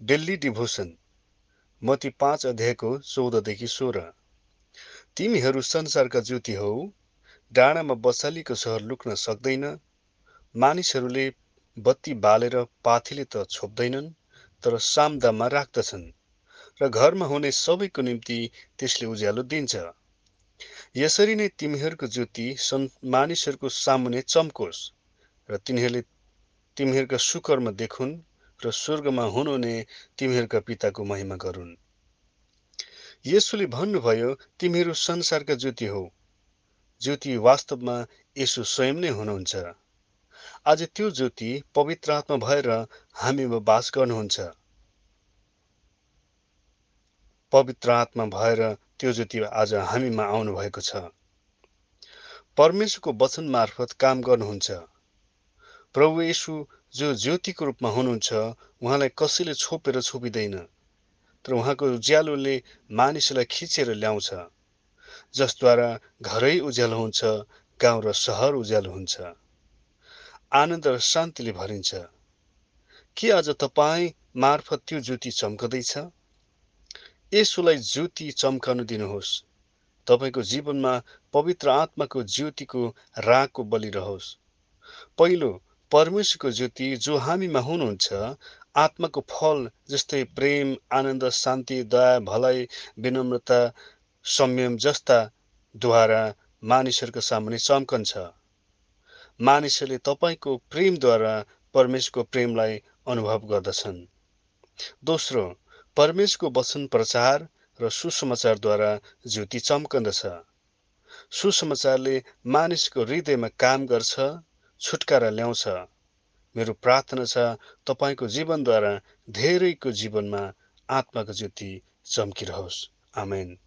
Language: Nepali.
Daily devotion. मती पाँच अध्यायको चौधदेखि सोह्र। तिमीहरू संसारका ज्योति हौ डाँडामा बसालिएको सहर लुक्न सक्दैन मानिसहरूले बत्ती बालेर पाथीले त छोप्दैनन् तर सामदामा राख्दछन् र घरमा हुने सबैको निम्ति त्यसले उज्यालो दिन्छ। यसरी नै तिमीहरूको ज्योति मानिसहरूको सामुन्ने चम्कोस् र तिनीहरूले तिमीहरूका सुकर्म देखुन् र स्वर्गमा हुनुहुने तिमीहरूका पिताको महिमा गरून्। यसुले भन्नुभयो तिमीहरू संसारका ज्योति हौ। ज्योति वास्तवमा यसु स्वयं नै हुनुहुन्छ। आज त्यो ज्योति पवित्र आत्मा भएर हामीमा बास गर्नुहुन्छ। पवित्र आत्मा भएर त्यो ज्योति आज हामीमा आउनु भएको छ। परमेश्वरको वचन मार्फत काम गर्नुहुन्छ। प्रभु येसु जो ज्योतिको रूपमा हुनुहुन्छ उहाँलाई कसैले छोपेर छोपिँदैन। तर उहाँको उज्यालोले मानिसलाई खिचेर ल्याउँछ जसद्वारा घरै उज्यालो हुन्छ गाउँ र सहर उज्यालो हुन्छ। आनन्द र शान्तिले भरिन्छ। के आज तपाईँ मार्फत त्यो ज्योति चम्कदैछ? यसुलाई ज्योति चम्कनु दिनुहोस्। तपाईँको जीवनमा पवित्र आत्माको ज्योतिको रागको बलि रहोस्। पहिलो परमेश्वरको ज्योति जो हामीमा हुनुहुन्छ आत्माको फल जस्तै प्रेम आनन्द शान्ति दया भलाइ विनम्रता संयम जस्ताद्वारा मानिसहरूको सामुन्ने चम्कन्छ। मानिसहरूले तपाईँको प्रेमद्वारा परमेश्वरको प्रेमलाई अनुभव गर्दछन्। दोस्रो परमेशको वचन प्रचार र सुसमाचारद्वारा ज्योति चम्कन्दछ। सुसमाचारले मानिसको हृदयमा काम गर्छ छुटकारा ल्याउँछ। मेरो प्रार्थना छ तपाईँको जीवनद्वारा धेरैको जीवनमा आत्माको ज्योति चम्किरहोस्। आमेन।